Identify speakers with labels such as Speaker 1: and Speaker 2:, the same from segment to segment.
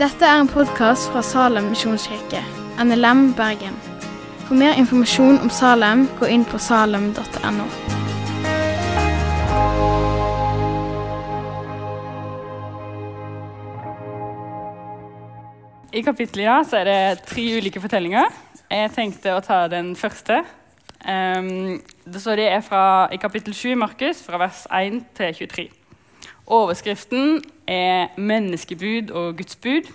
Speaker 1: Dette er en podkast fra Salem misjonskirke, NLM Bergen. For mer informasjon om Salem, gå inn på salem.no.
Speaker 2: I kapittelet ja, så er det tre ulike fortellinger. Jeg tenkte å ta den første. Um, det, så det er fra, i kapittel 7 i Markus, fra vers 1 til 23. Overskriften er 'Menneskebud og Guds bud',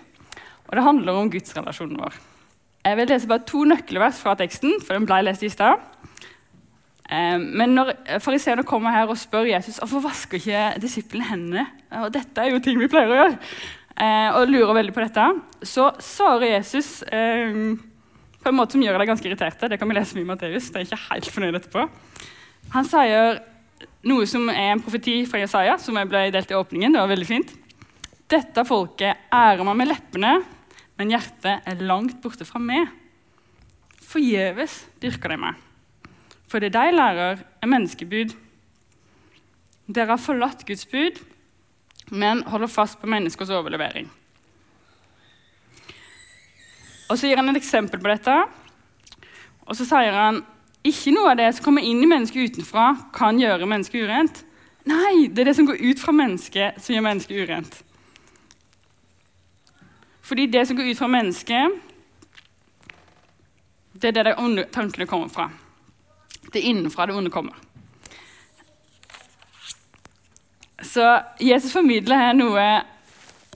Speaker 2: og det handler om gudsrelasjonen vår. Jeg vil lese bare to nøkkelvers fra teksten, for den ble lest i stad. Um, men når fariseerne kommer her og spør Jesus hvorfor vasker ikke disiplene hendene, og dette er jo ting vi pleier å gjøre, eh, og lurer veldig på dette, så svarer Jesus eh, på en måte som gjør deg ganske irriterte. Det kan vi lese mye i Matteus. Det er ikke helt fornøyd etterpå. Han sier noe som er en profeti fra Jesaja, som jeg ble delt i åpningen. Det var veldig fint. Dette folket ærer meg med leppene, men hjertet er langt borte fra meg. Forgjeves dyrker de meg. For det de lærer, er menneskebud. Dere har forlatt Guds bud men holder fast på menneskers overlevering. Og Så gir han et eksempel på dette. Og så sier han ikke noe av det som kommer inn i mennesket utenfra, kan gjøre mennesket urent. Nei, det er det som går ut fra mennesket, som gjør mennesket urent. Fordi det som går ut fra mennesket, det er det de onde tankene kommer fra. Det er innenfra det onde kommer. Så Jesus formidler her noe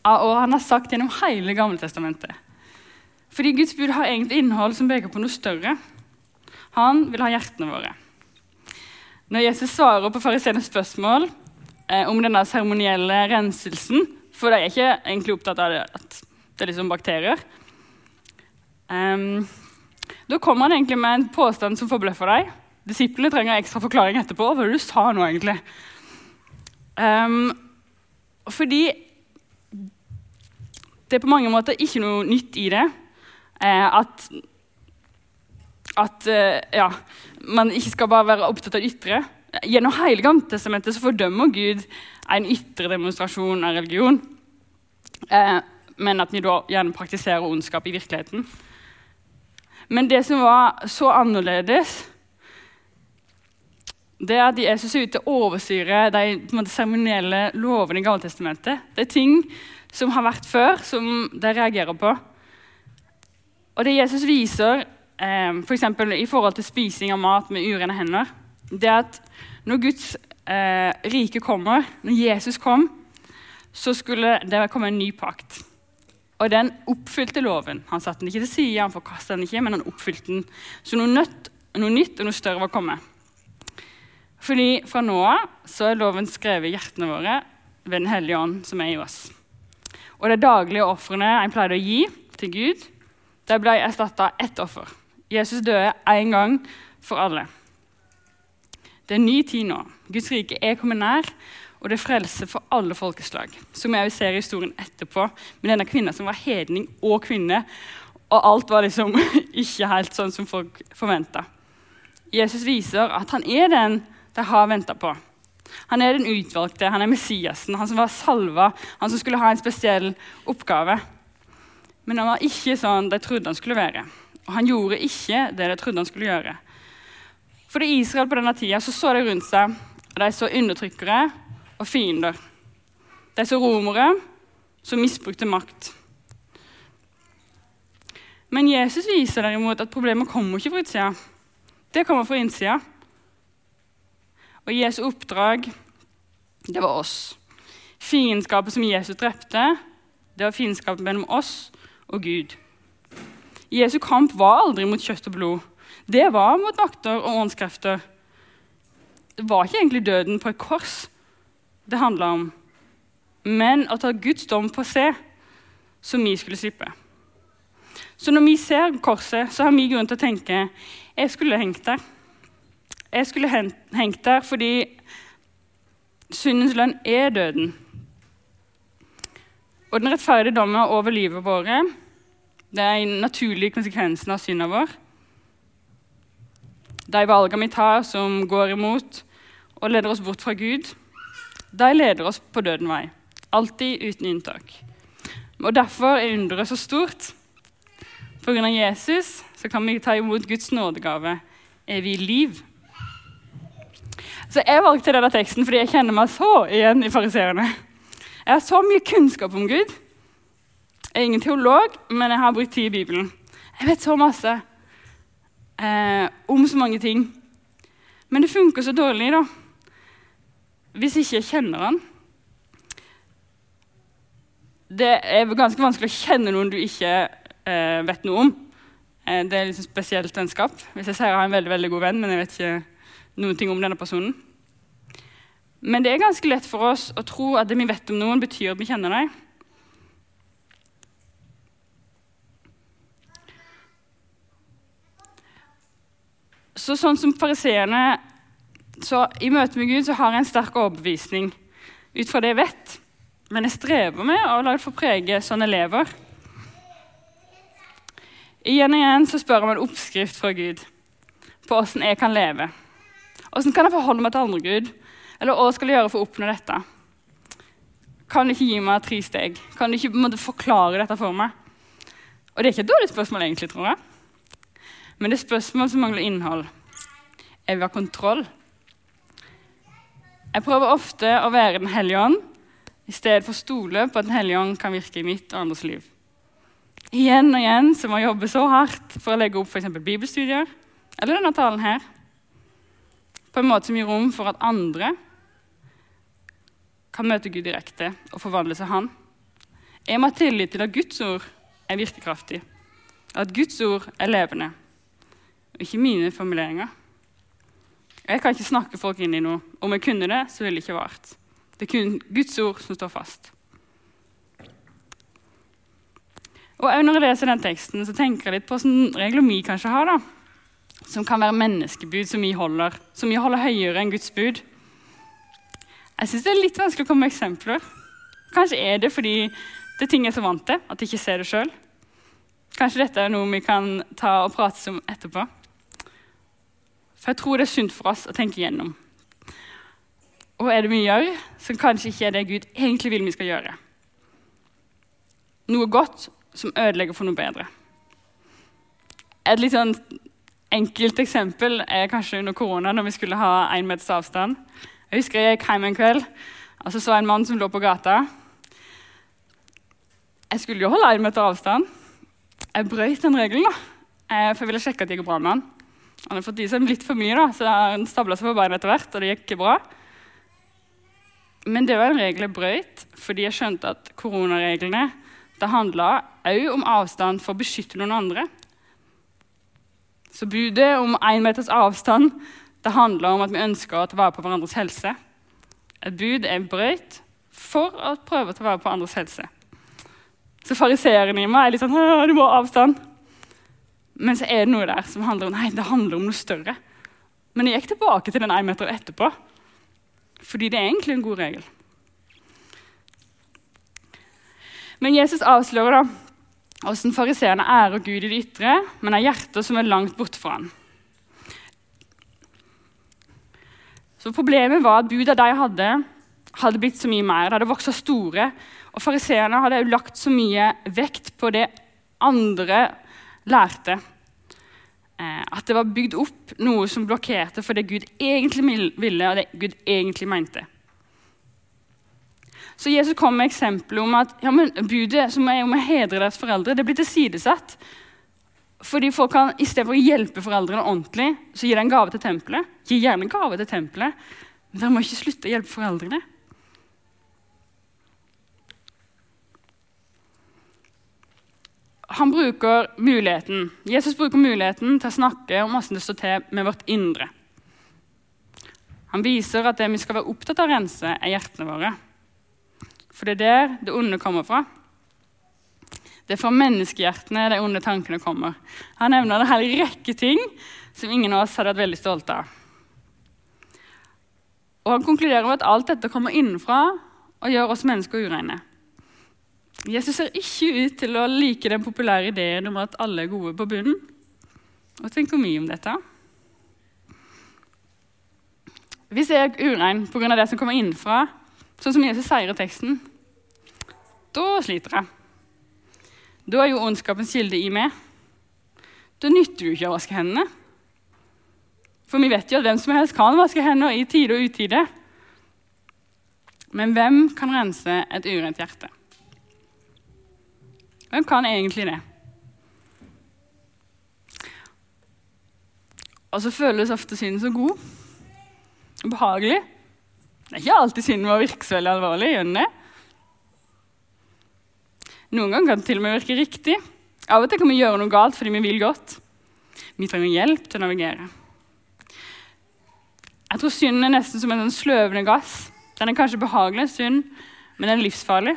Speaker 2: av hva han har sagt gjennom hele Gamle Testamentet. Fordi Guds bud har egentlig innhold som peker på noe større. Han vil ha hjertene våre. Når Jesus svarer på fariseernes spørsmål eh, om denne seremonielle renselsen For de er ikke egentlig opptatt av det, at det er liksom bakterier. Um, da kommer han egentlig med en påstand som forbløffer deg. Disiplene trenger ekstra forklaring etterpå. Hva var du sa nå, egentlig? Um, fordi det er på mange måter ikke noe nytt i det. Eh, at at eh, ja, man ikke skal bare være opptatt av ytre. Gjennom hele Gammeltestamentet så fordømmer Gud en ytre demonstrasjon av religion. Eh, men at vi da gjerne praktiserer ondskap i virkeligheten. Men det som var så annerledes det er at Jesus er ute og overstyrer de seremonielle lovene i Gammeltestamentet. Det er ting som har vært før, som de reagerer på. Og det Jesus viser, eh, f.eks. For i forhold til spising av mat med urene hender, det at når Guds eh, rike kommer, når Jesus kom, så skulle det komme en ny pakt. Og den oppfylte loven. Han satte den ikke til side, han forkasta den ikke, men han oppfylte den. Så noe, nødt, noe nytt og noe større var kommet. Fordi fra nå av så er loven skrevet i hjertene våre ved Den hellige ånd som er i oss. Og de daglige ofrene en pleide å gi til Gud, de ble erstatta ett offer. Jesus døde én gang for alle. Det er en ny tid nå. Guds rike er kommet nær, og det er frelse for alle folkeslag. Som jeg ser i historien etterpå, med denne kvinnen som var hedning og kvinne. Og alt var liksom ikke helt sånn som folk forventa. Jesus viser at han er den de har venta på. Han er den utvalgte, han er Messiasen, han som var salva, han som skulle ha en spesiell oppgave. Men han var ikke sånn de trodde han skulle være. Og han gjorde ikke det de trodde han skulle gjøre. For i Israel på denne tida så, så de rundt seg, og de så undertrykkere og fiender. De så romere som misbrukte makt. Men Jesus viser derimot at problemet kommer ikke fra utsida. Det kommer fra innsida. Og Jesu oppdrag, det var oss. Fiendskapet som Jesus drepte, det var fiendskapet mellom oss og Gud. Jesu kamp var aldri mot kjøtt og blod. Det var mot makter og åndskrefter. Det var ikke egentlig døden på et kors det handla om, men å ta Guds dom på seg, så vi skulle slippe. Så når vi ser korset, så har vi grunn til å tenke jeg skulle hengt der. Jeg skulle hengt der fordi syndens lønn er døden. Og den rettferdige dommen over livet vårt det er en naturlig konsekvensen av synda vår. De valgene vi tar som går imot og leder oss bort fra Gud. de leder oss på døden vei. Alltid uten unntak. Og Derfor er underet så stort. Av Jesus så kan vi ta imot Guds nådegave, evig liv. Så Jeg valgte denne teksten fordi jeg kjenner meg så igjen i fariseerne. Jeg har så mye kunnskap om Gud. Jeg er ingen teolog, men jeg har brukt tid i Bibelen. Jeg vet så masse eh, om så mange ting. Men det funker så dårlig da, hvis ikke jeg kjenner han. Det er ganske vanskelig å kjenne noen du ikke eh, vet noe om. Eh, det er liksom spesielt vennskap. Hvis jeg sier jeg har en veldig, veldig god venn, men jeg vet ikke noen ting om denne personen. Men det er ganske lett for oss å tro at det vi vet om noen, betyr at vi kjenner dem. Så sånn som fariseerne I møte med Gud så har jeg en sterk overbevisning ut fra det jeg vet. Men jeg strever med å la det få prege sånn jeg lever. Igjen og igjen så spør jeg om en oppskrift fra Gud på åssen jeg kan leve. Åssen kan jeg forholde meg til andre Gud? Eller hva skal jeg gjøre for å oppnå dette? Kan du ikke gi meg tre steg? Kan du ikke måte, forklare dette for meg? Og det er ikke et dårlig spørsmål, egentlig, tror jeg. Men det er spørsmål som mangler innhold. Jeg vil ha kontroll. Jeg prøver ofte å være Den hellige ånd i stedet for å stole på at Den hellige ånd kan virke i mitt og andres liv. Igjen og igjen så må jeg jobbe så hardt for å legge opp f.eks. bibelstudier eller denne talen her på en måte som gir rom for at andre kan møte Gud direkte og forvandle seg Han. Jeg må ha tillit til at Guds ord er virkekraftig, at Guds ord er levende, ikke mine formuleringer. Jeg kan ikke snakke folk inn i noe. Om jeg kunne det, så ville det ikke vart. Det er kun Guds ord som står fast. Og Når jeg leser den teksten, så tenker jeg litt på hvilke regler vi kanskje har. da som kan være menneskebud som vi holder, som vi holder høyere enn Guds bud. Jeg syns det er litt vanskelig å komme med eksempler. Kanskje er det fordi det er ting jeg er så vant til at jeg ikke ser det sjøl. Kanskje dette er noe vi kan ta og prate om etterpå. For jeg tror det er sunt for oss å tenke igjennom. Og er det vi gjør som kanskje ikke er det Gud egentlig vil vi skal gjøre? Noe godt som ødelegger for noe bedre. Et litt sånn enkelt eksempel er kanskje under korona, når vi skulle ha én meters avstand. Jeg husker jeg gikk hjem en kveld og så så jeg en mann som lå på gata. Jeg skulle jo holde én meter avstand. Jeg brøt den regelen, da. Eh, for jeg ville sjekke at det gikk bra med han. Han hadde fått i seg litt for mye, da, så han stabla seg på beina etter hvert. og det gikk ikke bra. Men det var en regel jeg brøt fordi jeg skjønte at koronareglene det handla òg om avstand for å beskytte noen andre. Så budet om én meters avstand det handler om at vi ønsker å ta vare på hverandres helse. Et bud er brøyt for å prøve å ta vare på andres helse. Så fariseeren i meg er litt sånn du må ha avstand. Men så er det noe der som handler om nei, det handler om noe større. Men jeg gikk tilbake til den én meter etterpå, fordi det er egentlig en god regel. Men Jesus avslører da hvordan fariseerne ærer Gud i det ytre, men har hjerter som er langt borte fra ham. Så Problemet var at buda de hadde, hadde blitt så mye mer. De hadde vokst store. Og fariseerne hadde jo lagt så mye vekt på det andre lærte. Eh, at det var bygd opp noe som blokkerte for det Gud egentlig ville, og det Gud egentlig mente. Så Jesus kom med eksempelet om at ja, budet som er om å hedre deres foreldre, det blir tilsidesatt. Fordi folk kan, Istedenfor å hjelpe foreldrene ordentlig, så gir de en gave til tempelet. Gi gjerne gave til tempelet, men dere må ikke slutte å hjelpe foreldrene. Han bruker muligheten, Jesus bruker muligheten til å snakke om hvordan det står til med vårt indre. Han viser at det vi skal være opptatt av å rense, er hjertene våre. For det er der det onde kommer fra. Det er fra menneskehjertene de onde tankene kommer. Han nevner en hel rekke ting som ingen av oss hadde vært veldig stolte av. Og Han konkluderer med at alt dette kommer innenfra og gjør oss mennesker ureine. Jesus ser ikke ut til å like den populære ideen om at alle er gode på bunnen. Hva tenker vi om dette? Hvis jeg er urein pga. det som kommer innenfra, sånn som Jesus sier i teksten, da sliter jeg. Da er jo ondskapens kilde i meg. Da nytter du ikke å vaske hendene. For vi vet jo at hvem som helst kan vaske hendene i tide og utide. Men hvem kan rense et urent hjerte? Hvem kan egentlig det? Og så føles ofte synden så god og behagelig. Det er ikke alltid synden vår virker så veldig alvorlig. gjør den det? Noen ganger kan det til og med virke riktig. Av og til kan vi gjøre noe galt fordi vi vil godt. Vi trenger hjelp til å navigere. Jeg tror synden er nesten som en sånn sløvende gass. Den er kanskje behagelig stund, men den er livsfarlig.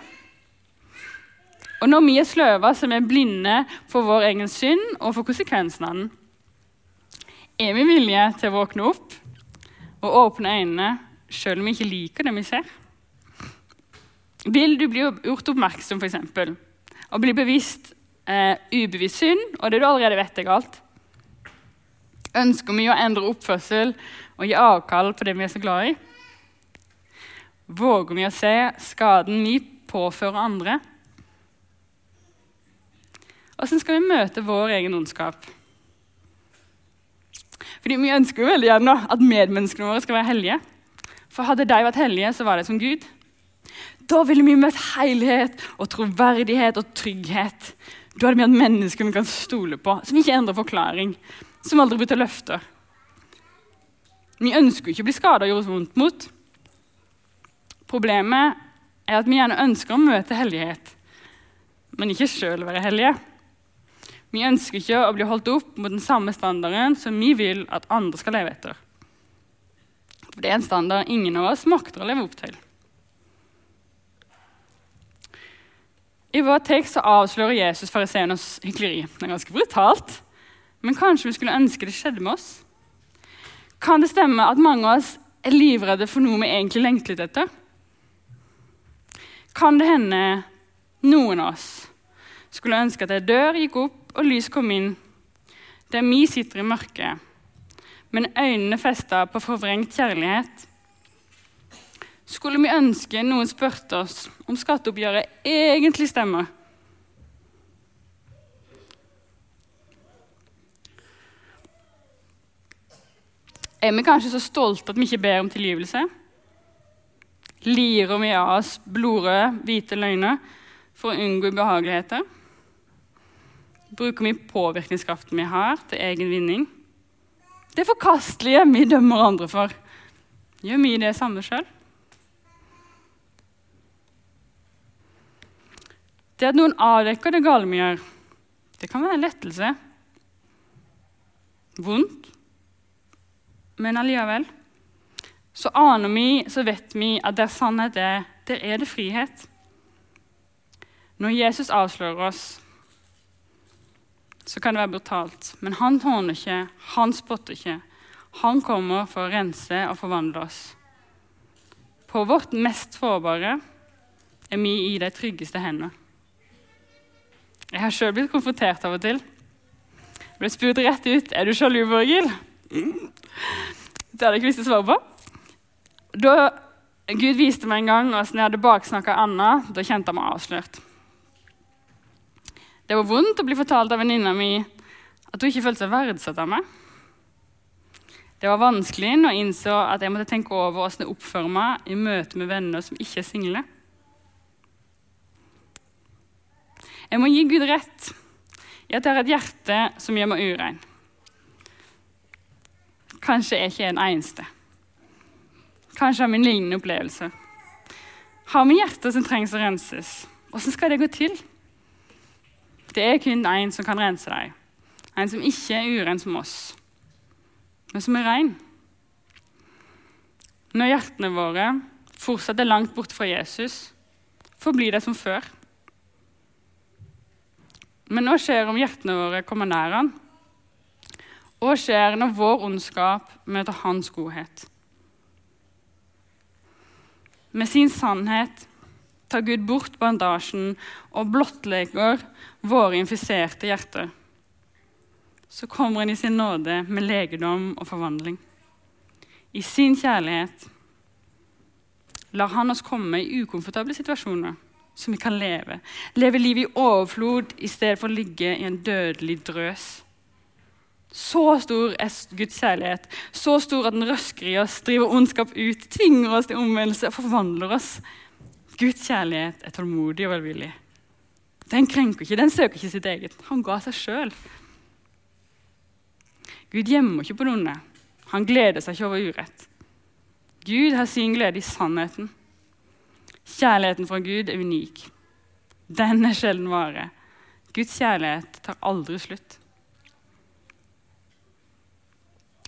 Speaker 2: Og når vi er sløva, så er blinde for vår egen synd og for konsekvensen av den. Er vi villige til å våkne opp og åpne øynene selv om vi ikke liker det vi ser? Vil du bli gjort oppmerksom eksempel, og bli bevisst eh, ubevisst synd, og det du allerede vet er galt? Ønsker vi å endre oppførsel og gi avkall på det vi er så glad i? Våger vi å se skaden vi påfører andre? Hvordan skal vi møte vår egen ondskap? Fordi Vi ønsker jo veldig gjerne at medmenneskene våre skal være hellige. For hadde de vært hellige, så var de som Gud. Da ville vi møtt hellighet og troverdighet og trygghet. Da hadde vi hatt mennesker vi kan stole på, som ikke endrer forklaring, som aldri bryter løfter. Vi ønsker jo ikke å bli skada og gjort vondt mot. Problemet er at vi gjerne ønsker å møte hellighet, men ikke sjøl være hellige. Vi ønsker ikke å bli holdt opp mot den samme standarden som vi vil at andre skal leve etter. For det er en standard ingen av oss makter å leve opp til. I vår tekst avslører Jesus fariseernes hykleri. Det er ganske brutalt, men kanskje vi skulle ønske det skjedde med oss? Kan det stemme at mange av oss er livredde for noe vi egentlig lengter litt etter? Kan det hende noen av oss skulle ønske at ei dør gikk opp og lys kom inn, der vi sitter i mørket, men øynene festa på forvrengt kjærlighet. Skulle vi ønske noen spurte oss om skatteoppgjøret egentlig stemmer? Er vi kanskje så stolte at vi ikke ber om tilgivelse? Lirer vi av oss blodrøde, hvite løgner for å unngå ubehageligheter? Bruker vi påvirkningskraften vi har, til egen vinning? Det forkastelige vi dømmer andre for. Gjør vi det samme sjøl? Det at noen avdekker det gale vi gjør, det kan være en lettelse. Vondt, men allikevel. Så aner vi, så vet vi at der sannhet er, der er det frihet. Når Jesus avslører oss, så kan det være brutalt. Men han håner ikke, han spotter ikke. Han kommer for å rense og forvandle oss. På vårt mest sårbare er vi i de tryggeste hendene. Jeg har sjøl blitt konfrontert av og til. Jeg ble spurt rett ut er du sjalu, Borghild. Det hadde jeg ikke visst å svare på. Da Gud viste meg en gang hvordan jeg hadde baksnakka Anna, da kjente jeg meg avslørt. Det var vondt å bli fortalt av venninna mi at hun ikke følte seg verdsatt av meg. Det var vanskelig når jeg innså at jeg måtte tenke over hvordan jeg oppfører meg i møte med venner som ikke er single. Jeg må gi Gud rett i at jeg har et hjerte som gjør meg urein. Kanskje jeg ikke er den eneste. Kanskje har vi lignende opplevelse. Har vi hjerter som trengs å renses? Hvordan skal det gå til? Det er kun én som kan rense deg. En som ikke er uren som oss, men som er ren. Når hjertene våre fortsatt er langt borte fra Jesus, forblir det som før. Men hva skjer om hjertene våre kommer nær han? Hva skjer når vår ondskap møter hans godhet? Med sin sannhet tar Gud bort bandasjen og blottlegger våre infiserte hjerter. Så kommer han i sin nåde med legedom og forvandling. I sin kjærlighet lar han oss komme i ukomfortable situasjoner som vi kan leve. Leve livet i overflod i stedet for å ligge i en dødelig drøs. Så stor er Guds kjærlighet, så stor at den røsker i oss, driver ondskap ut, tvinger oss til omvendelse og forvandler oss. Guds kjærlighet er tålmodig og velvillig. Den krenker ikke, den søker ikke sitt eget. Han ga seg sjøl. Gud gjemmer ikke på noen. Han gleder seg ikke over urett. Gud har sin glede i sannheten. Kjærligheten fra Gud er unik. Den er sjelden vare. Guds kjærlighet tar aldri slutt.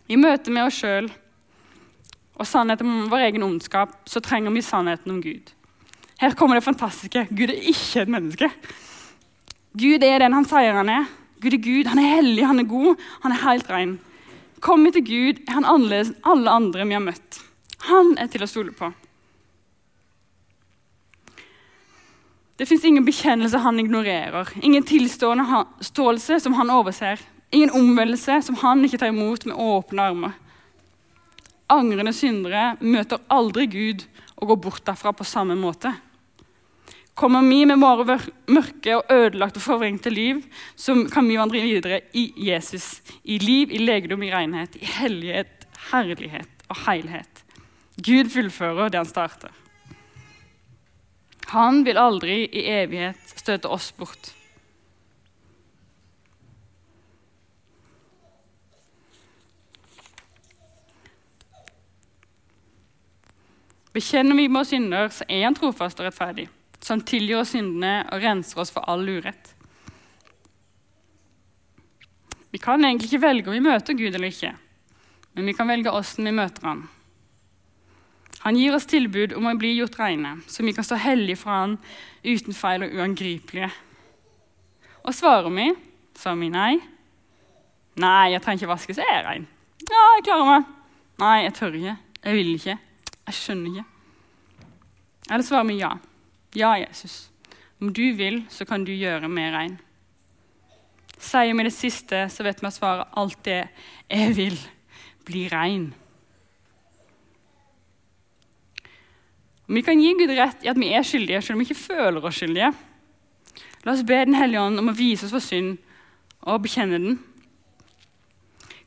Speaker 2: I møte med oss sjøl og sannheten om vår egen ondskap så trenger vi sannheten om Gud. Her kommer det fantastiske. Gud er ikke et menneske. Gud er den han sier han er. Gud er Gud, Han er hellig, han er god, han er helt ren. Kommer til Gud, er han annerledes enn alle andre vi har møtt. Han er til å stole på. Det fins ingen bekjennelse han ignorerer, ingen tilståelse som han overser, ingen omvendelse som han ikke tar imot med åpne armer. Angrende syndere møter aldri Gud og går bort derfra på samme måte. Kommer vi med våre mørke og ødelagte og forvrengte liv, så kan vi vandre videre i Jesus. I liv, i legedom, i renhet, i hellighet, herlighet og heilhet. Gud fullfører det han starter. Han vil aldri i evighet støte oss bort. Bekjenner vi våre synder, så er han trofast og rettferdig, han tilgir oss syndene og renser oss for all urett. Vi kan egentlig ikke velge om vi møter Gud eller ikke, men vi kan velge åssen vi møter Han. Han gir oss tilbud om å bli gjort reine, så vi kan stå hellige for Han uten feil og uangripelige. Og svarer vi, svarer vi nei. Nei, jeg trenger ikke vaske, så er jeg rein. Ja, jeg klarer meg. Nei, jeg tør ikke. Jeg vil ikke. Jeg skjønner ikke. Eller svarer vi ja. Ja, Jesus. Om du vil, så kan du gjøre meg rein. Sier vi det siste, så vet vi at svaret alltid er 'jeg vil bli rein'. Vi kan gi Gud rett i at vi er skyldige, selv om vi ikke føler oss skyldige. La oss be Den hellige ånd om å vise oss vår synd og bekjenne den.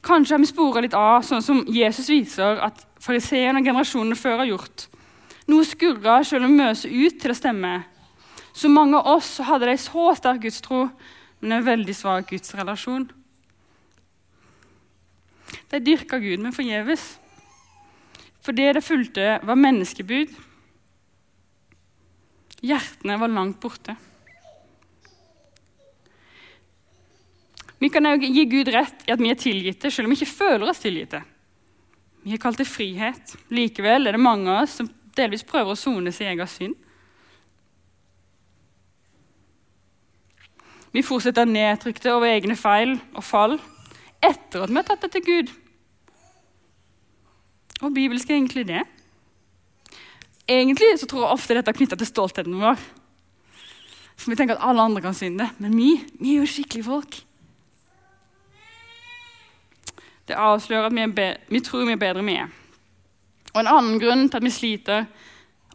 Speaker 2: Kanskje har vi spora litt av, sånn som Jesus viser at fariseerne og generasjonene før har gjort. Noe skurra selv om vi så ut til å stemme. Så mange av oss hadde de så sterk gudstro, men en veldig svak gudsrelasjon. De dyrka Gud, men forgjeves. For det det fulgte, var menneskebud Hjertene var langt borte. Vi kan òg gi Gud rett i at vi er tilgitte, selv om vi ikke føler oss tilgitte. Vi er kalt til frihet. Likevel er det mange av oss som delvis prøver å sone sin egen synd. Vi fortsetter nedtrykte over egne feil og fall etter at vi har tatt det til Gud. Og bibelsk er egentlig det? Egentlig så tror jeg ofte dette er knytta til stoltheten vår. For Vi tenker at alle andre kan synde, men vi, vi er jo skikkelige folk. Det avslører at vi, vi tror vi er bedre enn vi er. Og En annen grunn til at vi sliter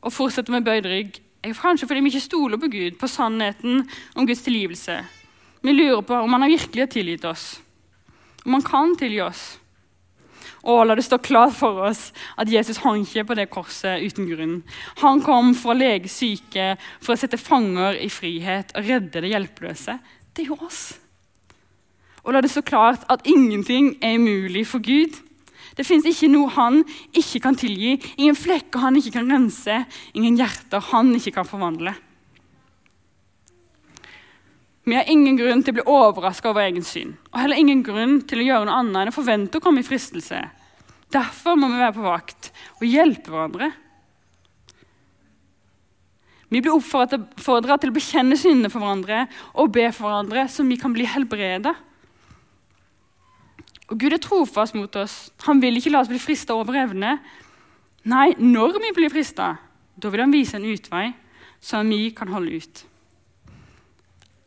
Speaker 2: og fortsetter med bøyd rygg, er kanskje fordi vi ikke stoler på Gud, på sannheten om Guds tilgivelse. Vi lurer på om han virkelig har tilgitt oss, om han kan tilgi oss. Og la det stå klart for oss at Jesus hang ikke på det korset uten grunn. Han kom for å lege syke, for å sette fanger i frihet og redde det hjelpeløse. Det er jo oss. Og la det stå klart at ingenting er umulig for Gud. Det fins ikke noe han ikke kan tilgi, ingen flekker han ikke kan rense, ingen hjerter han ikke kan forvandle. Vi har ingen grunn til å bli overraska over egen syn, og heller ingen grunn til å gjøre noe annet enn å forvente å komme i fristelse. Derfor må vi være på vakt og hjelpe hverandre. Vi blir oppfordra til å bekjenne syndene for hverandre og be for hverandre, så vi kan bli helbreda. Og Gud er trofast mot oss. Han vil ikke la oss bli frista over evne. Nei, når vi blir frista, da vil han vise en utvei, så vi kan holde ut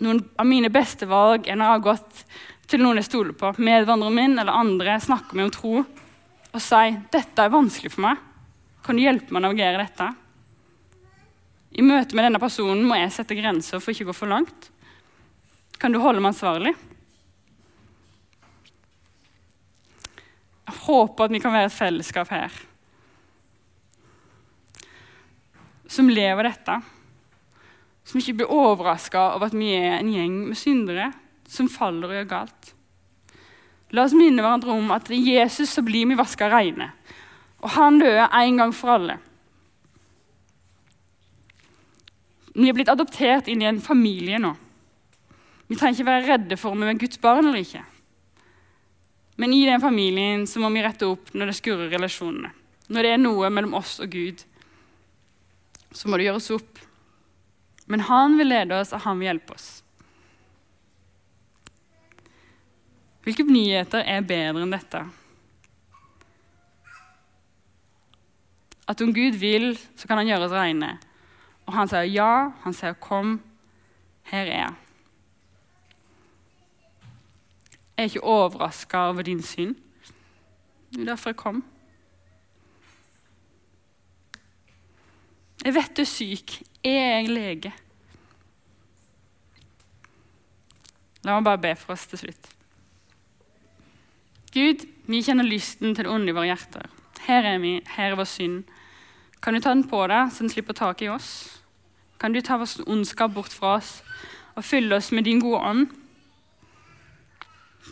Speaker 2: noen av mine beste valg er når jeg har gått til noen jeg stoler på, medvandreren min eller andre, snakker med om tro og sier dette er vanskelig for meg. Kan du hjelpe meg å navigere dette? I møte med denne personen må jeg sette grenser for ikke å gå for langt. Kan du holde meg ansvarlig? Jeg håper at vi kan være et fellesskap her som lever dette. Som ikke blir overraska over at vi er en gjeng med syndere som faller og gjør galt. La oss minne hverandre om at i Jesus så blir vi vaska reine. Og han døde en gang for alle. Vi er blitt adoptert inn i en familie nå. Vi trenger ikke være redde for om vi er Guds barn eller ikke. Men i den familien så må vi rette opp når det skurrer relasjonene. Når det er noe mellom oss og Gud, så må det gjøres opp. Men han vil lede oss, og han vil hjelpe oss. Hvilke nyheter er bedre enn dette? At om Gud vil, så kan han gjøre oss reine. Og han sier ja, han sier kom, her er jeg. Jeg er ikke overraska over din synd. Det er derfor jeg kom. Jeg vet du er syk. Jeg Er jeg lege? La meg bare be for oss til slutt. Gud, vi kjenner lysten til det onde i våre hjerter. Her er vi, her er vår synd. Kan du ta den på deg, så den slipper tak i oss? Kan du ta vår ondskap bort fra oss og fylle oss med din gode ånd?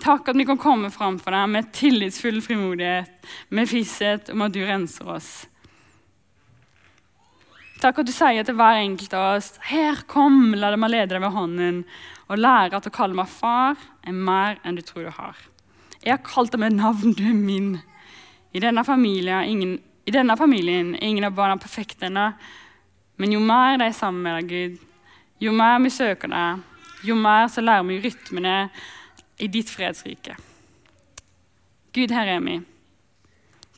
Speaker 2: Takk at vi kan komme fram for deg med tillitsfull frimodighet, med visshet om at du renser oss. Takk at du sier til hver enkelt av oss Her, kom, la meg lede deg ved hånden og lære at å kalle meg far er mer enn du tror du har. Jeg har kalt deg med navn, du er min. I denne, ingen, I denne familien er ingen av barna perfekte ennå. Men jo mer de er sammen med deg, Gud, jo mer vi søker deg, jo mer så lærer vi rytmene i ditt fredsrike. Gud, her er vi.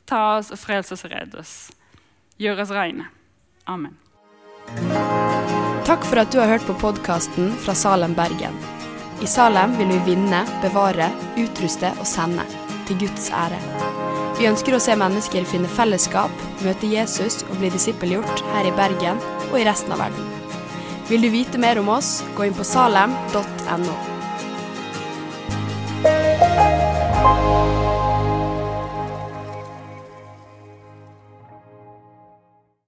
Speaker 2: Ta oss og frels oss og redd oss. Gjør oss reine. Amen.
Speaker 3: Takk for at du har hørt på podkasten fra Salem, Bergen. I Salem vil vi vinne, bevare, utruste og sende. Til Guds ære. Vi ønsker å se mennesker finne fellesskap, møte Jesus og bli disippelgjort her i Bergen og i resten av verden. Vil du vite mer om oss, gå inn på salem.no.